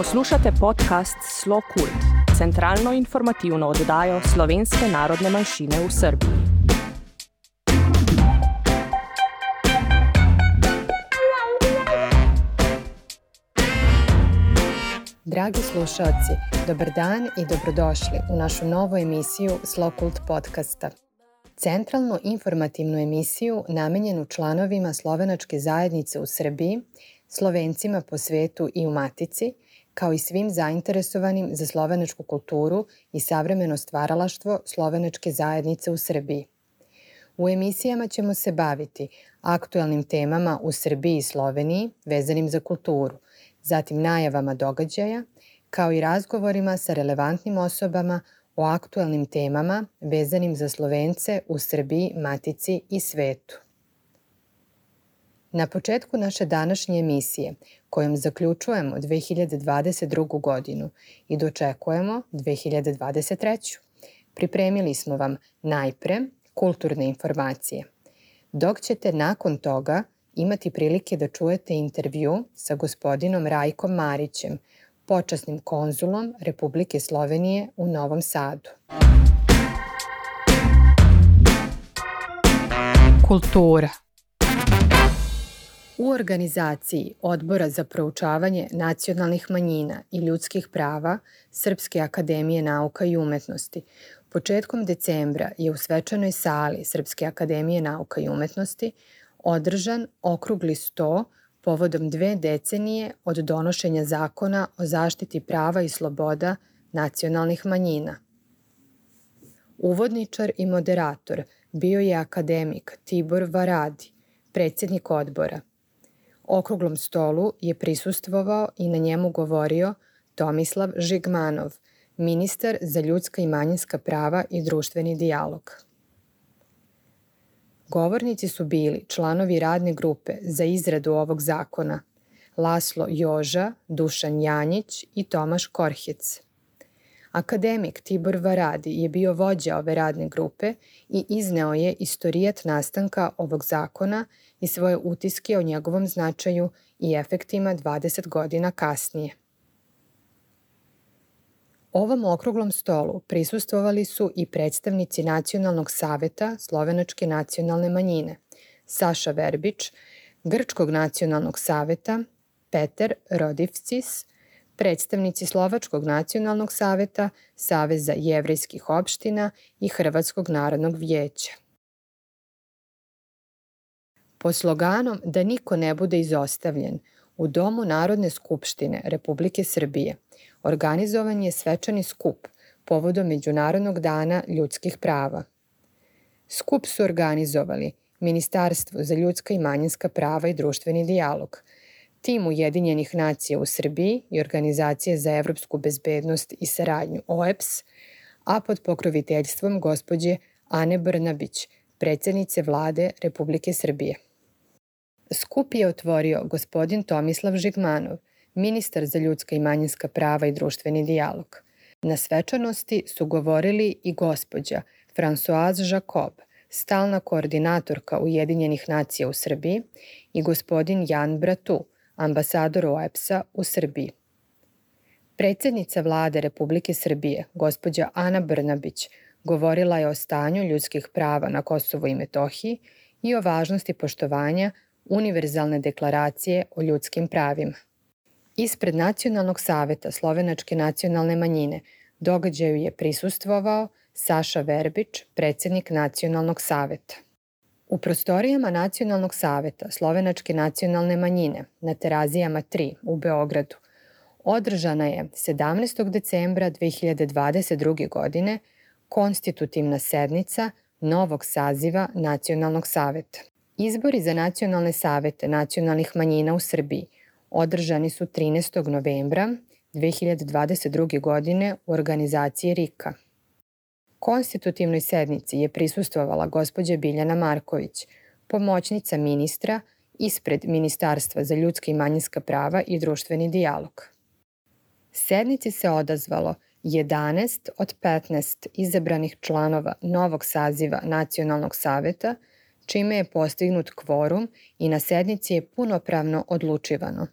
Poslušate podcast Slo Kult, centralno informativno oddajo slovenske narodne manjšine v Srbiji. Dragi slušalci, dobar dan i dobrodošli u našu novu emisiju Slo Kult podcasta. Centralno informativnu emisiju namenjenu članovima slovenačke zajednice u Srbiji, slovencima po svetu i u Matici, kao i svim zainteresovanim za slovenačku kulturu i savremeno stvaralaštvo slovenačke zajednice u Srbiji. U emisijama ćemo se baviti aktuelnim temama u Srbiji i Sloveniji vezanim za kulturu, zatim najavama događaja, kao i razgovorima sa relevantnim osobama o aktuelnim temama vezanim za Slovence u Srbiji, Matici i svetu. Na početku naše današnje emisije, kojom zaključujemo 2022. godinu i dočekujemo 2023. Pripremili smo vam najpre kulturne informacije, dok ćete nakon toga imati prilike da čujete intervju sa gospodinom Rajkom Marićem, počasnim konzulom Republike Slovenije u Novom Sadu. Kultura U organizaciji Odbora za proučavanje nacionalnih manjina i ljudskih prava Srpske akademije nauka i umetnosti početkom decembra je u svečanoj sali Srpske akademije nauka i umetnosti održan okrugli sto povodom dve decenije od donošenja zakona o zaštiti prava i sloboda nacionalnih manjina. Uvodničar i moderator bio je akademik Tibor Varadi, predsednik odbora – Okruglom stolu je prisustvovao i na njemu govorio Tomislav Žigmanov, ministar za ljudska i manjinska prava i društveni dijalog. Govornici su bili članovi radne grupe za izradu ovog zakona Laslo Joža, Dušan Janjić i Tomaš Korhec. Akademik Tibor Varadi je bio vođa ove radne grupe i izneo je istorijat nastanka ovog zakona i svoje utiske o njegovom značaju i efektima 20 godina kasnije. Ovom okruglom stolu prisustvovali su i predstavnici Nacionalnog saveta Slovenačke nacionalne manjine, Saša Verbić, Grčkog nacionalnog saveta, Peter Rodivcis, predstavnici Slovačkog nacionalnog saveta, Saveza jevrejskih opština i Hrvatskog narodnog vijeća. Po sloganom da niko ne bude izostavljen, u Domu Narodne skupštine Republike Srbije organizovan je svečani skup povodom Međunarodnog dana ljudskih prava. Skup su organizovali Ministarstvo za ljudska i manjinska prava i društveni dijalog, tim Ujedinjenih nacija u Srbiji i Organizacije za evropsku bezbednost i saradnju OEPS, a pod pokroviteljstvom gospođe Ane Brnabić, predsednice vlade Republike Srbije. Skup je otvorio gospodin Tomislav Žigmanov, ministar za ljudska i manjinska prava i društveni dijalog. Na svečanosti su govorili i gospođa Françoise Jacob, stalna koordinatorka Ujedinjenih nacija u Srbiji i gospodin Jan Bratu, ambasador OEPS-a u Srbiji. Predsednica vlade Republike Srbije, gospođa Ana Brnabić, govorila je o stanju ljudskih prava na Kosovu i Metohiji i o važnosti poštovanja Univerzalne deklaracije o ljudskim pravima. Ispred Nacionalnog saveta Slovenačke nacionalne manjine događaju je prisustvovao Saša Verbić, predsednik Nacionalnog saveta. U prostorijama Nacionalnog saveta Slovenačke nacionalne manjine na Terazijama 3 u Beogradu održana je 17. decembra 2022. godine konstitutivna sednica novog saziva Nacionalnog saveta. Izbori za nacionalne savete nacionalnih manjina u Srbiji održani su 13. novembra 2022. godine u organizaciji RIKA. Konstitutivnoj sednici je prisustvovala gospođa Biljana Marković, pomoćnica ministra ispred Ministarstva za ljudska i manjinska prava i društveni dijalog. Sednici se odazvalo 11 od 15 izabranih članova novog saziva Nacionalnog saveta – čime je postignut kvorum i na sednici je punopravno odlučivano.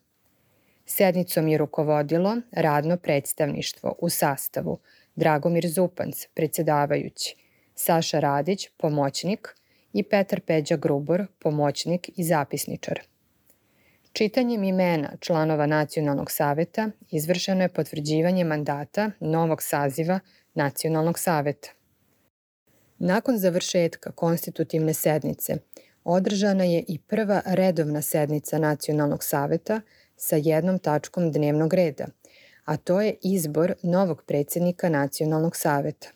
Sednicom je rukovodilo radno predstavništvo u sastavu Dragomir Zupanc, predsedavajući, Saša Radić, pomoćnik i Petar Peđa Grubor, pomoćnik i zapisničar. Čitanjem imena članova Nacionalnog saveta izvršeno je potvrđivanje mandata novog saziva Nacionalnog saveta. Nakon završetka konstitutivne sednice održana je i prva redovna sednica Nacionalnog saveta sa jednom tačkom dnevnog reda, a to je izbor novog predsednika Nacionalnog saveta.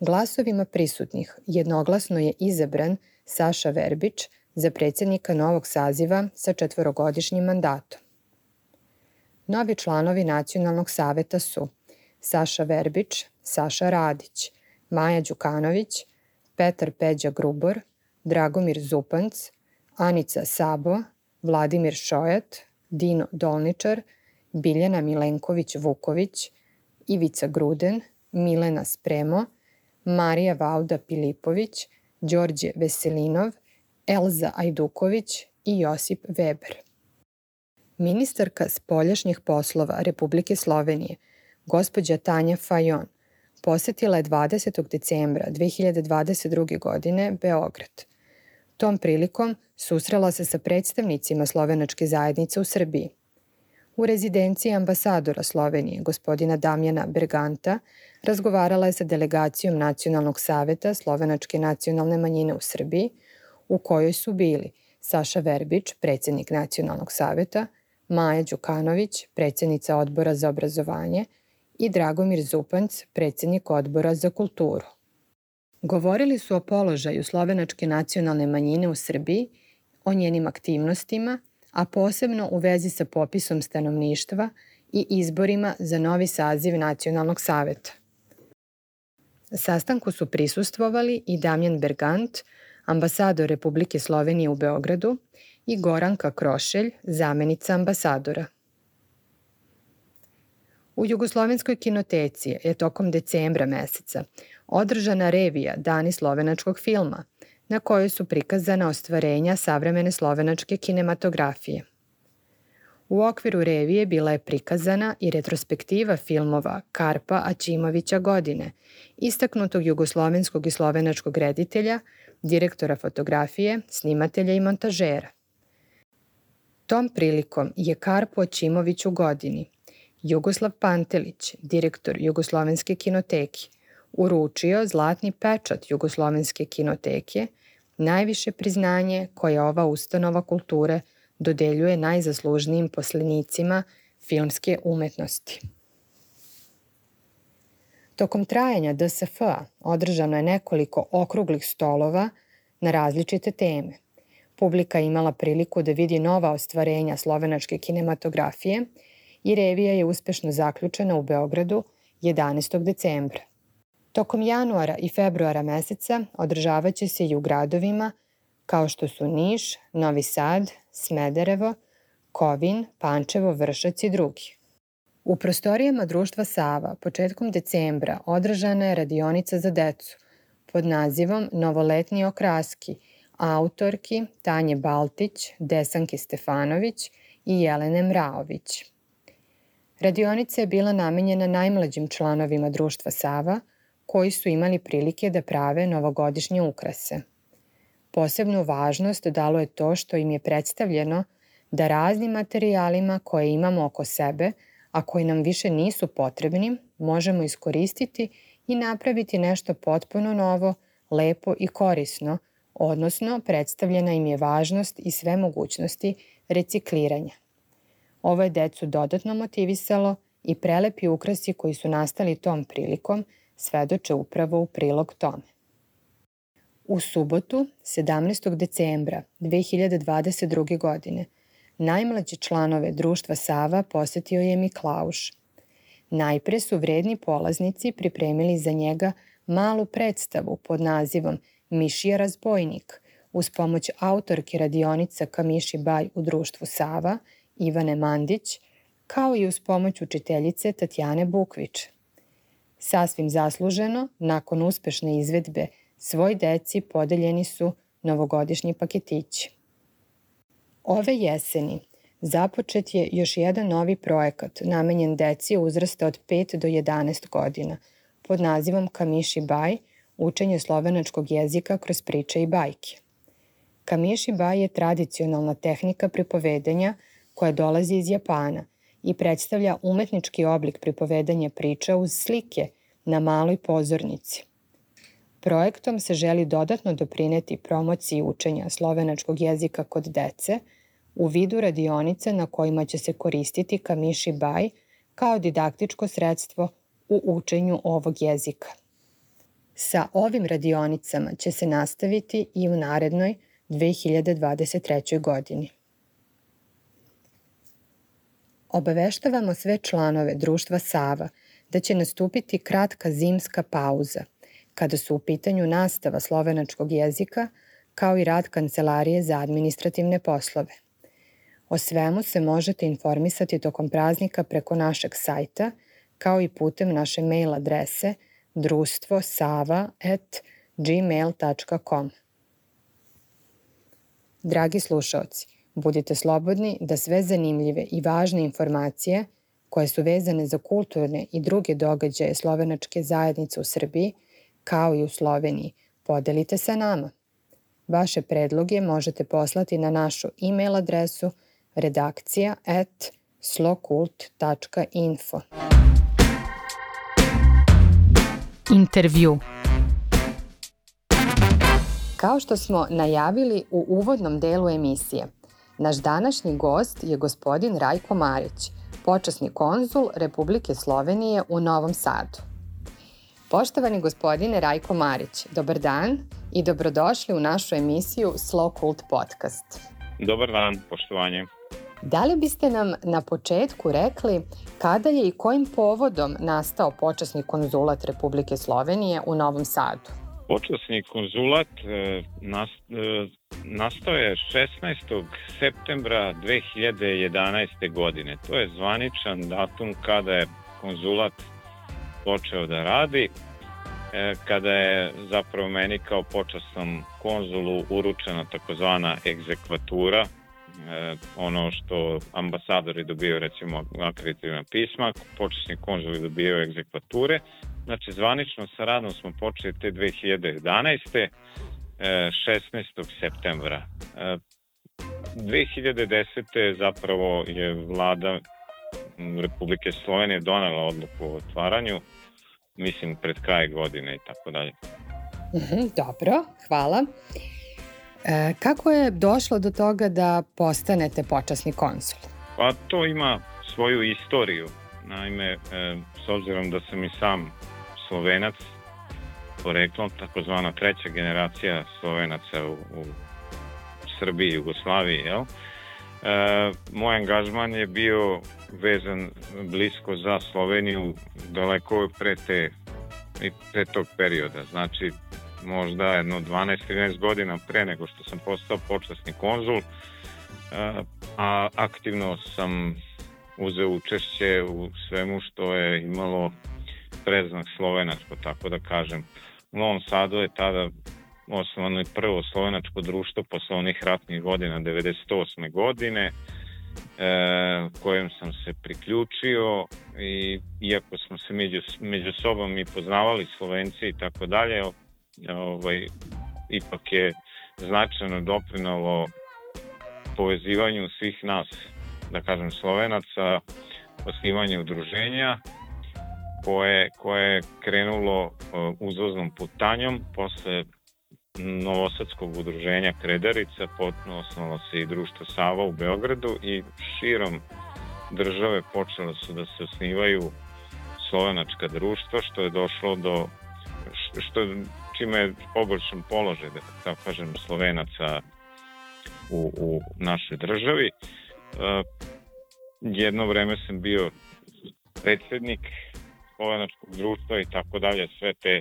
Glasovima prisutnih jednoglasno je izabran Saša Verbić za predsednika novog saziva sa četvorogodišnjim mandatom. Novi članovi Nacionalnog saveta su Saša Verbić, Saša Radić, Maja Đukanović, Petar Peđa Grubor, Dragomir Zupanc, Anica Sabo, Vladimir Šojat, Dino Dolničar, Biljana Milenković-Vuković, Ivica Gruden, Milena Spremo, Marija Vauda Pilipović, Đorđe Veselinov, Elza Ajduković i Josip Weber. Ministarka spoljašnjih poslova Republike Slovenije, gospođa Tanja Fajon, posetila je 20. decembra 2022. godine Beograd. Tom prilikom susrela se sa predstavnicima slovenačke zajednice u Srbiji. U rezidenciji ambasadora Slovenije, gospodina Damjana Berganta, razgovarala je sa delegacijom Nacionalnog saveta Slovenačke nacionalne manjine u Srbiji, u kojoj su bili Saša Verbić, predsednik Nacionalnog saveta, Maja Đukanović, predsednica odbora za obrazovanje i Dragomir Zupanc, predsednik odbora za kulturu. Govorili su o položaju slovenačke nacionalne manjine u Srbiji, o njenim aktivnostima, a posebno u vezi sa popisom stanovništva i izborima za novi saziv Nacionalnog saveta. Sastanku su prisustvovali i Damjan Bergant, ambasador Republike Slovenije u Beogradu, i Goranka Krošelj, zamenica ambasadora. U Jugoslovenskoj kinoteci je tokom decembra meseca održana revija Dani slovenačkog filma, na kojoj su prikazana ostvarenja savremene slovenačke kinematografije. U okviru revije bila je prikazana i retrospektiva filmova Karpa Ačimovića godine, istaknutog jugoslovenskog i slovenačkog reditelja, direktora fotografije, snimatelja i montažera. Tom prilikom je Karpo Ačimović u godini, Jugoslav Pantelić, direktor Jugoslovenske kinoteke, uručio zlatni pečat Jugoslovenske kinoteke, najviše priznanje koje ova ustanova kulture dodeljuje najzaslužnijim poslenicima filmske umetnosti. Tokom trajanja DSF-a održano je nekoliko okruglih stolova na različite teme. Publika imala priliku da vidi nova ostvarenja slovenačke kinematografije i revija je uspešno zaključena u Beogradu 11. decembra. Tokom januara i februara meseca održavaće se i u gradovima kao što su Niš, Novi Sad, Smederevo, Kovin, Pančevo, Vršac i drugi. U prostorijama društva Sava početkom decembra održana je radionica za decu pod nazivom Novoletni okraski autorki Tanje Baltić, Desanke Stefanović i Jelene Mraović. Radionica je bila namenjena najmlađim članovima društva Sava – koji su imali prilike da prave novogodišnje ukrase. Posebnu važnost dalo je to što im je predstavljeno da raznim materijalima koje imamo oko sebe, a koji nam više nisu potrebni, možemo iskoristiti i napraviti nešto potpuno novo, lepo i korisno, odnosno predstavljena im je važnost i sve mogućnosti recikliranja. Ovo je decu dodatno motivisalo i prelepi ukrasi koji su nastali tom prilikom – svedoče upravo u prilog tome. U subotu, 17. decembra 2022. godine, najmlađe članove društva Sava posetio je Miklauš. Najpre su vredni polaznici pripremili za njega malu predstavu pod nazivom Mišija razbojnik uz pomoć autorke radionica Kamiši Baj u društvu Sava, Ivane Mandić, kao i uz pomoć učiteljice Tatjane Bukvić. Sasvim zasluženo, nakon uspešne izvedbe, svoj deci podeljeni su novogodišnji paketići. Ove jeseni započet je još jedan novi projekat namenjen deci uzrasta od 5 do 11 godina pod nazivom Kamiši Baj, učenje slovenačkog jezika kroz priče i bajke. Kamiši Baj je tradicionalna tehnika pripovedanja koja dolazi iz Japana i predstavlja umetnički oblik pripovedanja priča uz slike na maloj pozornici. Projektom se želi dodatno doprineti promociji učenja slovenačkog jezika kod dece u vidu radionice na kojima će se koristiti Kamiši Baj kao didaktičko sredstvo u učenju ovog jezika. Sa ovim radionicama će se nastaviti i u narednoj 2023. godini. Obaveštavamo sve članove društva Sava da će nastupiti kratka zimska pauza – kada su u pitanju nastava slovenačkog jezika, kao i rad Kancelarije za administrativne poslove. O svemu se možete informisati tokom praznika preko našeg sajta, kao i putem naše mail adrese društvosava.gmail.com Dragi slušalci, budite slobodni da sve zanimljive i važne informacije koje su vezane za kulturne i druge događaje slovenačke zajednice u Srbiji – kao i u Sloveniji, podelite sa nama. Vaše predloge možete poslati na našu e-mail adresu redakcija at slokult.info. Intervju Kao što smo najavili u uvodnom delu emisije, naš današnji gost je gospodin Rajko Marić, počasni konzul Republike Slovenije u Novom Sadu. Poštovani gospodine Rajko Marić, dobar dan i dobrodošli u našu emisiju Slow Cult Podcast. Dobar dan, poštovanje. Da li biste nam na početku rekli kada je i kojim povodom nastao počasni konzulat Republike Slovenije u Novom Sadu? Počasni konzulat e, nas, e, nastao je 16. septembra 2011. godine. To je zvaničan datum kada je konzulat počeo da radi, e, kada je zapravo meni kao počasnom konzulu uručena takozvana egzekvatura, ono što ambasadori dobiju recimo akreditivna pisma, počasni konzuli dobijaju egzekvature. Znači, zvanično sa radom smo počeli te 2011. 16. septembra. 2010. zapravo je vlada Republike Slovenije donela odluku o otvaranju mislim pred kraj godine i tako dalje. Mhm, dobro, hvala. E, kako je došlo do toga da postanete počasni konsul? Pa to ima svoju istoriju. Naime, e, s obzirom da sam i sam slovenac, poreklom, takozvana treća generacija slovenaca u, u Srbiji Jugoslaviji, jel? E, moj angažman je bio vezan blisko za Sloveniju daleko pre, te, pre tog perioda. Znači, možda jedno 12-13 godina pre nego što sam postao počasni konzul, a aktivno sam uzeo učešće u svemu što je imalo preznak slovenačko, tako da kažem. U Novom Sadu je tada osnovano je prvo slovenačko društvo posle onih ratnih godina 98. godine e, kojem sam se priključio i iako smo se među, među sobom i poznavali Slovenci i tako dalje, ovaj, ipak je značajno doprinalo povezivanju svih nas, da kažem Slovenaca, osnivanju udruženja koje, koje je krenulo uh, uzvoznom putanjom posle Novosadskog udruženja Kredarica, potno osnovalo se i društvo Sava u Beogradu i širom države počelo su da se osnivaju slovenačka društva, što je došlo do što čime je poboljšan položaj, da tako kažem, slovenaca u, u našoj državi. Uh, jedno vreme sam bio predsednik slovenačkog društva i tako dalje, sve te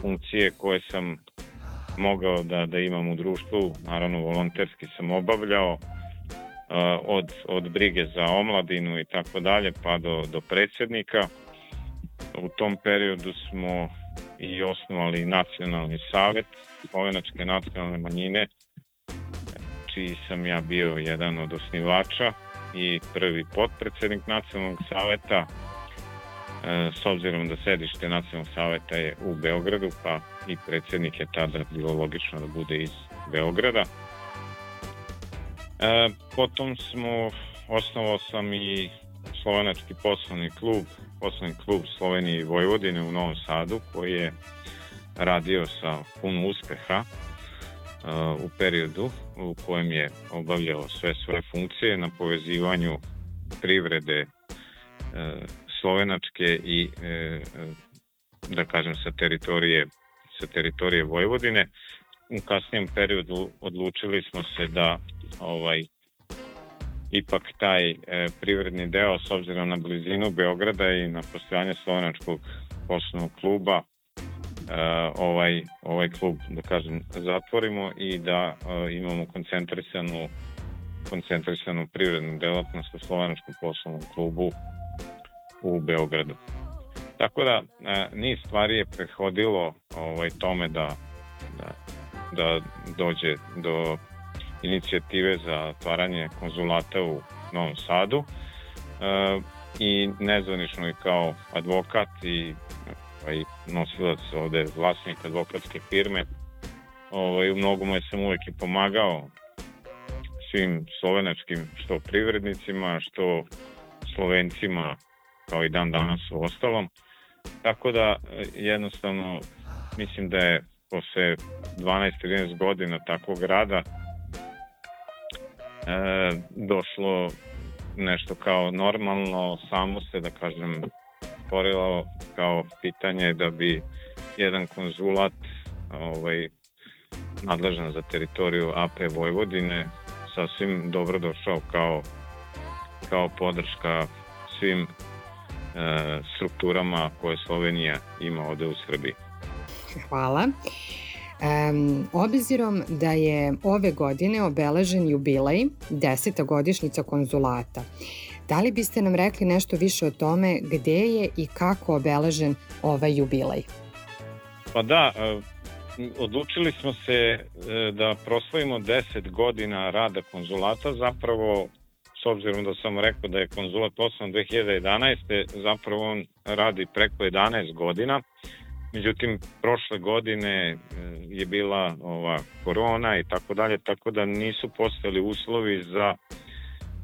funkcije koje sam mogao da, da imam u društvu, naravno volonterski sam obavljao, od, od brige za omladinu i tako dalje pa do, do predsednika. U tom periodu smo i osnovali nacionalni savet Slovenačke nacionalne manjine. čiji sam ja bio jedan od osnivača i prvi potpredsednik nacionalnog saveta, s obzirom da sedište nacionalnog saveta je u Beogradu, pa i predsednik je tada bilo logično da bude iz Beograda. E, potom smo, osnovao sam i slovenački poslovni klub, poslovni klub Slovenije i Vojvodine u Novom Sadu, koji je radio sa puno uspeha u periodu u kojem je obavljao sve svoje funkcije na povezivanju privrede e, slovenačke i e, da kažem sa teritorije sa teritorije Vojvodine. U kasnijem periodu odlučili smo se da ovaj ipak taj e, privredni deo s obzirom na blizinu Beograda i na postojanje slovenačkog poslovnog kluba uh, ovaj, ovaj klub, da kažem, zatvorimo i da uh, imamo koncentrisanu koncentrisanu privrednu delatnost u Slovenačkom poslovnom klubu u Beogradu. Tako da, uh, niz stvari je prehodilo ovaj, tome da, da, da dođe do inicijative za otvaranje konzulata u Novom Sadu uh, i nezvanično i kao advokat i ovaj, nosilac ovde vlasnik advokatske firme. Ovaj, u mnogome sam uvek i pomagao svim slovenačkim što privrednicima, što slovencima kao i dan danas u ostalom. Tako da jednostavno mislim da je posle 12-13 godina takvog rada e, došlo nešto kao normalno, samo se da kažem stvorilo kao pitanje da bi jedan konzulat ovaj, nadležan za teritoriju AP Vojvodine sasvim dobro došao kao, kao podrška svim e, strukturama koje Slovenija ima ovde u Srbiji. Hvala. Um, obzirom da je ove godine obeležen jubilej, deseta godišnjica konzulata, Da li biste nam rekli nešto više o tome gde je i kako obeležen ovaj jubilej? Pa da, e, odlučili smo se e, da proslavimo 10 godina rada konzulata, zapravo s obzirom da sam rekao da je konzulat osnovan 2011. zapravo on radi preko 11 godina. Međutim, prošle godine e, je bila ova korona i tako dalje, tako da nisu postali uslovi za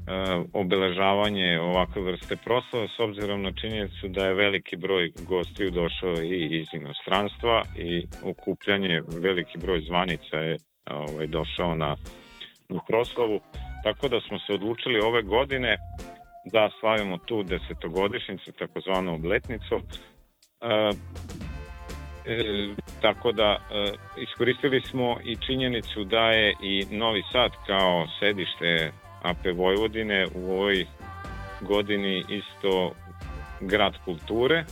E, obeležavanje ovakve vrste proslava s obzirom na činjenicu da je veliki broj gostiju došao i iz inostranstva i okupljanje veliki broj zvanica je ovaj, došao na, na proslavu tako da smo se odlučili ove godine da slavimo tu desetogodišnjicu takozvanu obletnicu. E, e, tako da e, iskoristili smo i činjenicu da je i Novi Sad kao sedište AP Vojvodine u ovoj godini isto grad kulture,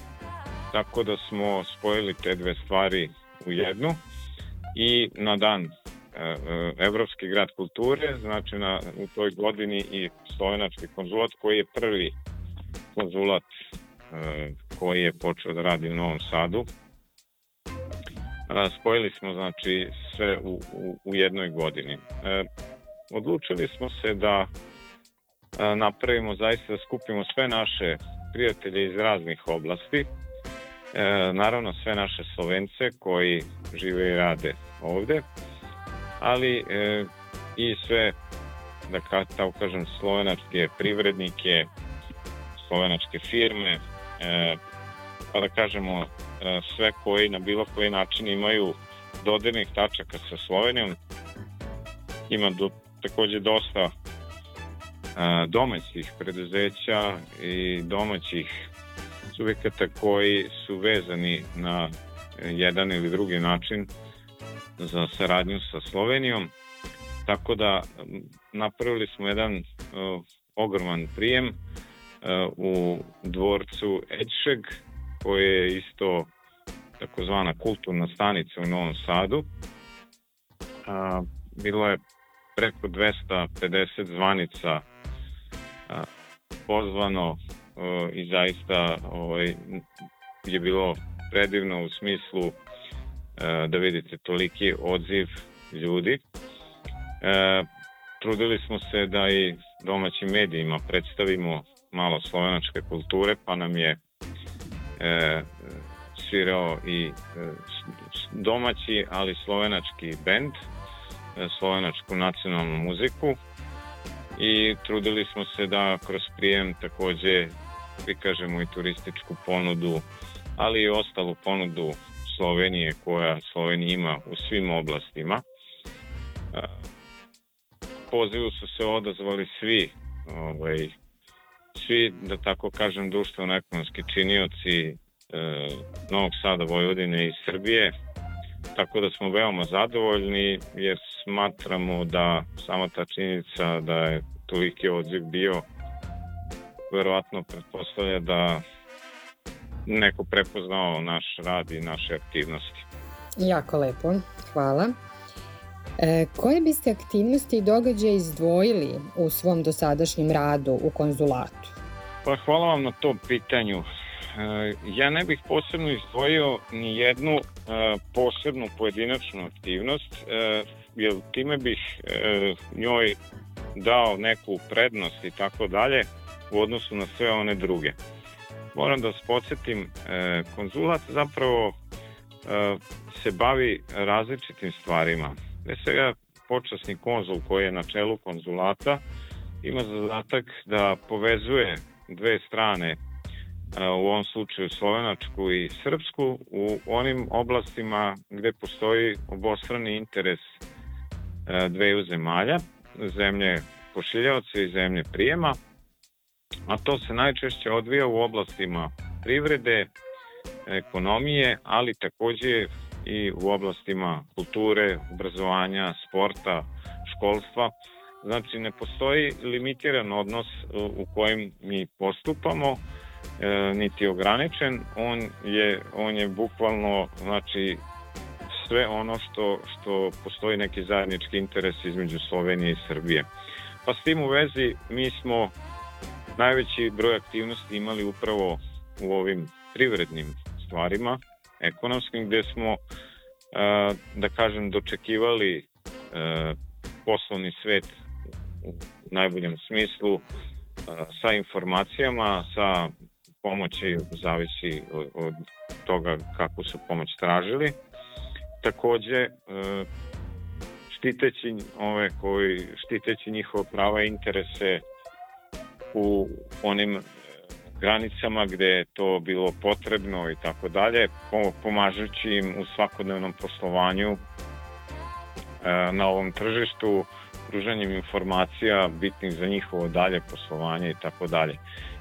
tako da smo spojili te dve stvari u jednu i na dan Evropski grad kulture, znači na, u toj godini i slovenački konzulat koji je prvi konzulat e, koji je počeo da radi u Novom Sadu. Spojili smo znači sve u, u, u jednoj godini odlučili smo se da napravimo zaista da skupimo sve naše prijatelje iz raznih oblasti, e, naravno sve naše Slovence koji žive i rade ovde, ali e, i sve, da tako kažem, slovenačke privrednike, slovenačke firme, e, pa da kažemo sve koji na bilo koji način imaju dodirnih tačaka sa Slovenijom. Ima do, takođe dosta domaćih preduzeća i domaćih subjekata koji su vezani na jedan ili drugi način za saradnju sa Slovenijom. Tako da napravili smo jedan uh, ogroman prijem uh, u dvorcu Edšeg, koji je isto takozvana kulturna stanica u Novom Sadu. Uh, bilo je preko 250 zvanica a, pozvano o, i zaista ovaj, je bilo predivno u smislu da vidite toliki odziv ljudi. E, trudili smo se da i domaćim medijima predstavimo malo slovenačke kulture, pa nam je e, svirao i e, domaći, ali slovenački bend, e, slovenačku nacionalnu muziku i trudili smo se da kroz prijem takođe prikažemo i turističku ponudu, ali i ostalu ponudu Slovenije koja Slovenija ima u svim oblastima. Pozivu su se odazvali svi ovaj, svi, da tako kažem, društveno-ekonomski činioci e, Novog Sada, Vojvodine i Srbije, tako da smo veoma zadovoljni jer smatramo da sama ta činjenica da je toliki odziv bio verovatno pretpostavlja da neko prepoznao naš rad i naše aktivnosti. Jako lepo, hvala. E, koje biste aktivnosti i događaje izdvojili u svom dosadašnjem radu u konzulatu? Pa hvala vam na tom pitanju. E, ja ne bih posebno izdvojio ni jednu e, posebnu pojedinačnu aktivnost, e, jer time bih njoj dao neku prednost i tako dalje u odnosu na sve one druge. Moram da vas podsjetim, konzulat zapravo se bavi različitim stvarima. Ne svega počasni konzul koji je na čelu konzulata ima zadatak da povezuje dve strane, u ovom slučaju slovenačku i srpsku, u onim oblastima gde postoji obostrani interes dveju zemalja, zemlje pošiljavca i zemlje prijema, a to se najčešće odvija u oblastima privrede, ekonomije, ali takođe i u oblastima kulture, obrazovanja, sporta, školstva, Znači, ne postoji limitiran odnos u kojem mi postupamo, e, niti ograničen, on je, on je bukvalno, znači, sve ono što, što postoji neki zajednički interes između Slovenije i Srbije. Pa s tim u vezi mi smo najveći broj aktivnosti imali upravo u ovim privrednim stvarima, ekonomskim, gde smo, e, da kažem, dočekivali e, poslovni svet u najboljem smislu sa informacijama, sa pomoći, zavisi od, toga kako su pomoć tražili. Takođe, e, štiteći ove koji štiteći njihova prava i interese u onim e, granicama gde je to bilo potrebno i tako dalje, pomažući im u svakodnevnom poslovanju e, na ovom tržištu, pružanjem informacija bitnih za njihovo dalje poslovanje i tako dalje.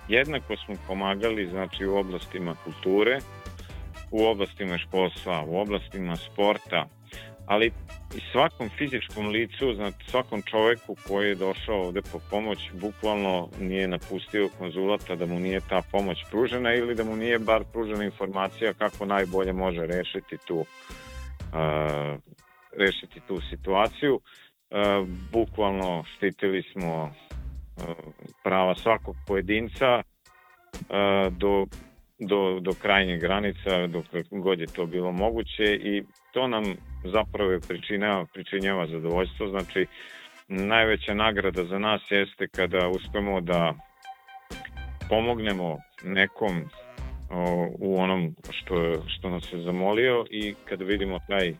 Jednako smo pomagali znači u oblastima kulture, u oblastima školstva, u oblastima sporta, ali svakom fizičkom licu, znači svakom čoveku koji je došao ovde po pomoć, bukvalno nije napustio konzulata da mu nije ta pomoć pružena ili da mu nije bar pružena informacija kako najbolje može rešiti tu uh, rešiti tu situaciju. E, bukvalno štitili smo e, prava svakog pojedinca e, do, do, do krajnjih granica, dok god je to bilo moguće i to nam zapravo pričinjava, pričinjava zadovoljstvo. Znači, najveća nagrada za nas jeste kada uspemo da pomognemo nekom o, u onom što, što nas je zamolio i kada vidimo taj e,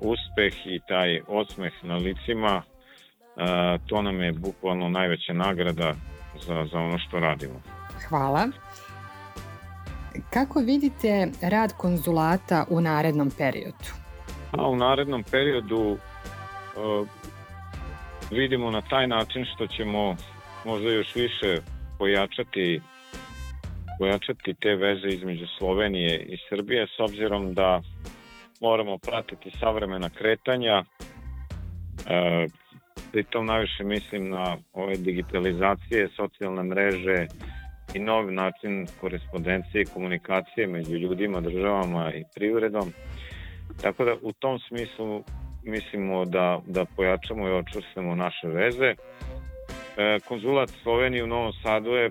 uspeh i taj osmeh na licima, e, to nam je bukvalno najveća nagrada za, za ono što radimo. Hvala. Kako vidite rad konzulata u narednom periodu? A u narednom periodu e, vidimo na taj način što ćemo možda još više pojačati pojačati te veze između Slovenije i Srbije s obzirom da moramo pratiti savremena kretanja. E, pritom najviše mislim na ove digitalizacije, socijalne mreže i novi način korespondencije i komunikacije među ljudima, državama i privredom. Tako da u tom smislu mislimo da, da pojačamo i očvrstamo naše veze. E, konzulat Slovenije u Novom Sadu je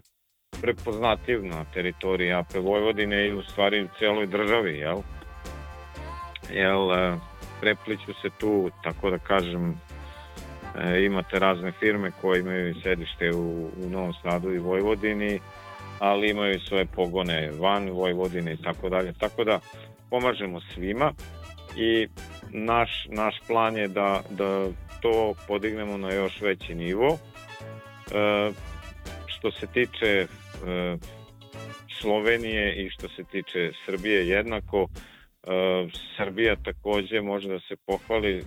prepoznativ na teritoriji AP Vojvodine i u stvari u celoj državi, jel? jel, e, prepliću se tu, tako da kažem, E, imate razne firme koje imaju sedište u, u Novom Sadu i Vojvodini, ali imaju svoje pogone van Vojvodine i tako dalje. Tako da pomažemo svima i naš, naš plan je da, da to podignemo na još veći nivo. E, što se tiče e, Slovenije i što se tiče Srbije jednako, e, Srbija takođe može da se pohvali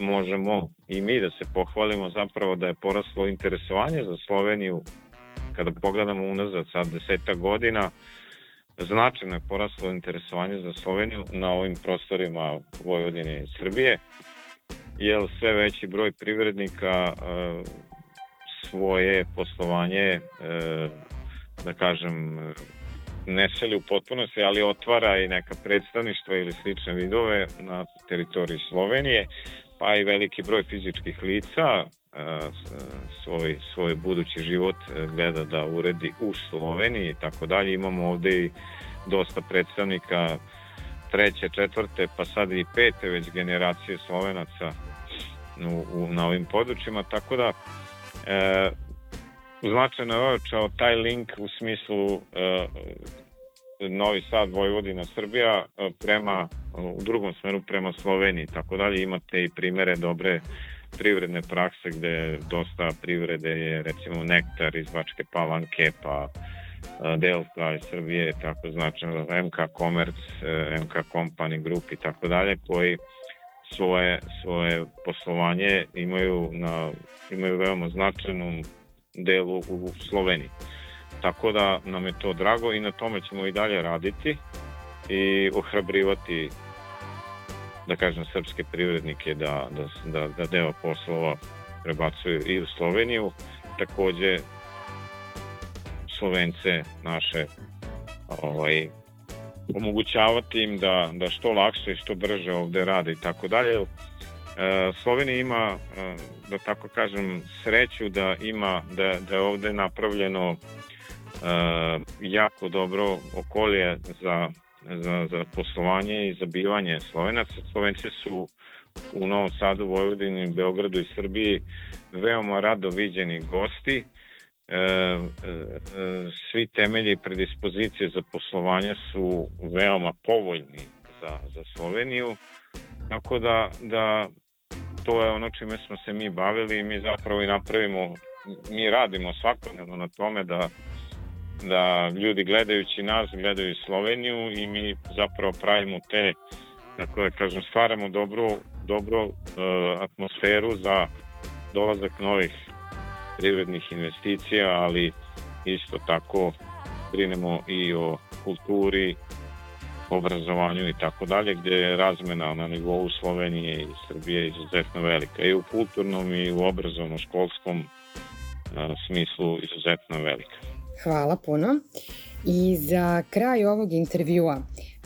možemo i mi da se pohvalimo zapravo da je poraslo interesovanje za Sloveniju kada pogledamo unazad sad deseta godina značajno je poraslo interesovanje za Sloveniju na ovim prostorima Vojvodine i Srbije jer sve veći broj privrednika e, svoje poslovanje e, da kažem ne seli u potpunosti, ali otvara i neka predstavništva ili slične vidove na teritoriji Slovenije pa i veliki broj fizičkih lica svoj, svoj budući život e, gleda da uredi u Sloveniji i tako dalje. Imamo ovde i dosta predstavnika treće, četvrte, pa sad i pete već generacije Slovenaca u, u, na ovim područjima, tako da e, značajno je ojačao taj link u smislu e, Novi Sad, Vojvodina, Srbija e, prema, u drugom smeru prema Sloveniji, tako dalje imate i primere dobre privredne prakse gde dosta privrede je recimo Nektar iz Bačke Palanke pa e, Delta iz Srbije, tako značajno MK Commerce, e, MK Company Group i tako dalje, koji svoje, svoje poslovanje imaju, na, imaju veoma značajnom delu u Sloveniji. Tako da nam je to drago i na tome ćemo i dalje raditi i ohrabrivati da kažem srpske privrednike da, da, da, da deo poslova prebacuju i u Sloveniju takođe Slovence naše ovaj, omogućavati im da, da što lakše i što brže ovde rade i tako dalje. E, Slovenija ima, e, da tako kažem, sreću da ima, da, da je ovde napravljeno E, jako dobro okolje za, za, za poslovanje i za bivanje Slovenaca. Slovenci su u Novom Sadu, Vojvodini, Beogradu i Srbiji veoma rado viđeni gosti. E, e, svi temelji predispozicije za poslovanje su veoma povoljni za, za Sloveniju. Tako da, da to je ono čime smo se mi bavili i mi zapravo i napravimo, mi radimo svakodnevno na tome da da ljudi gledajući nas gledaju Sloveniju i mi zapravo pravimo te tako da kažem stvaramo dobru, dobru uh, atmosferu za dolazak novih privrednih investicija, ali isto tako brinemo i o kulturi, obrazovanju i tako dalje, gde je razmena na nivou Slovenije i Srbije izuzetno velika. I u kulturnom i u obrazovno školskom uh, smislu izuzetno velika. Hvala puno. I za kraj ovog intervjua,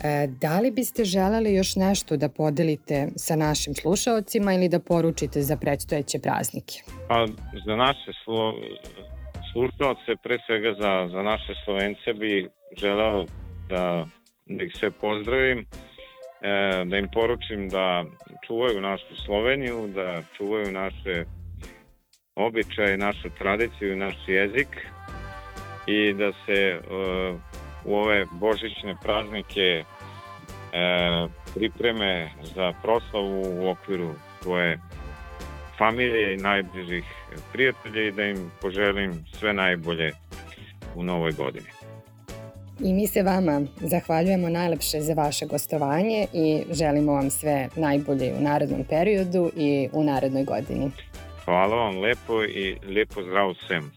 e, da li biste želeli još nešto da podelite sa našim slušalcima ili da poručite za predstojeće praznike? Pa, za naše slo, slušalce, pre svega za, za naše Slovence bi želeo da, da ih sve pozdravim, e, da im poručim da čuvaju našu Sloveniju, da čuvaju naše običaje, našu tradiciju i naš jezik, i da se uh, u ove božićne praznike uh, pripreme za proslavu u okviru svoje familije i najbližih prijatelja i da im poželim sve najbolje u novoj godini. I mi se vama zahvaljujemo najlepše za vaše gostovanje i želimo vam sve najbolje u narodnom periodu i u narednoj godini. Hvala vam lepo i lepo zdrav svem.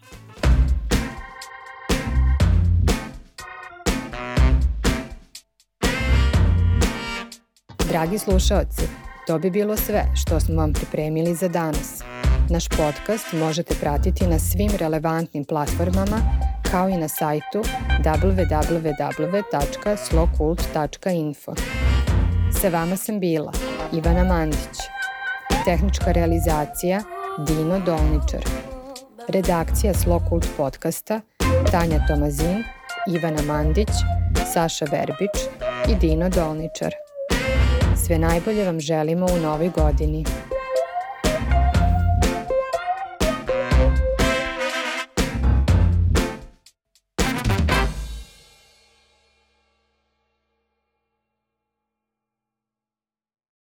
Dragi slušaoci, to bi bilo sve što smo vam pripremili za danas. Naš podcast možete pratiti na svim relevantnim platformama kao i na sajtu www.slokult.info. Sa vama sam bila Ivana Mandić. Tehnička realizacija Dino Dolničar. Redakcija Slokult podcasta Tanja Tomazin, Ivana Mandić, Saša Verbić i Dino Dolničar. Sve najbolje vam želimo u novoj godini.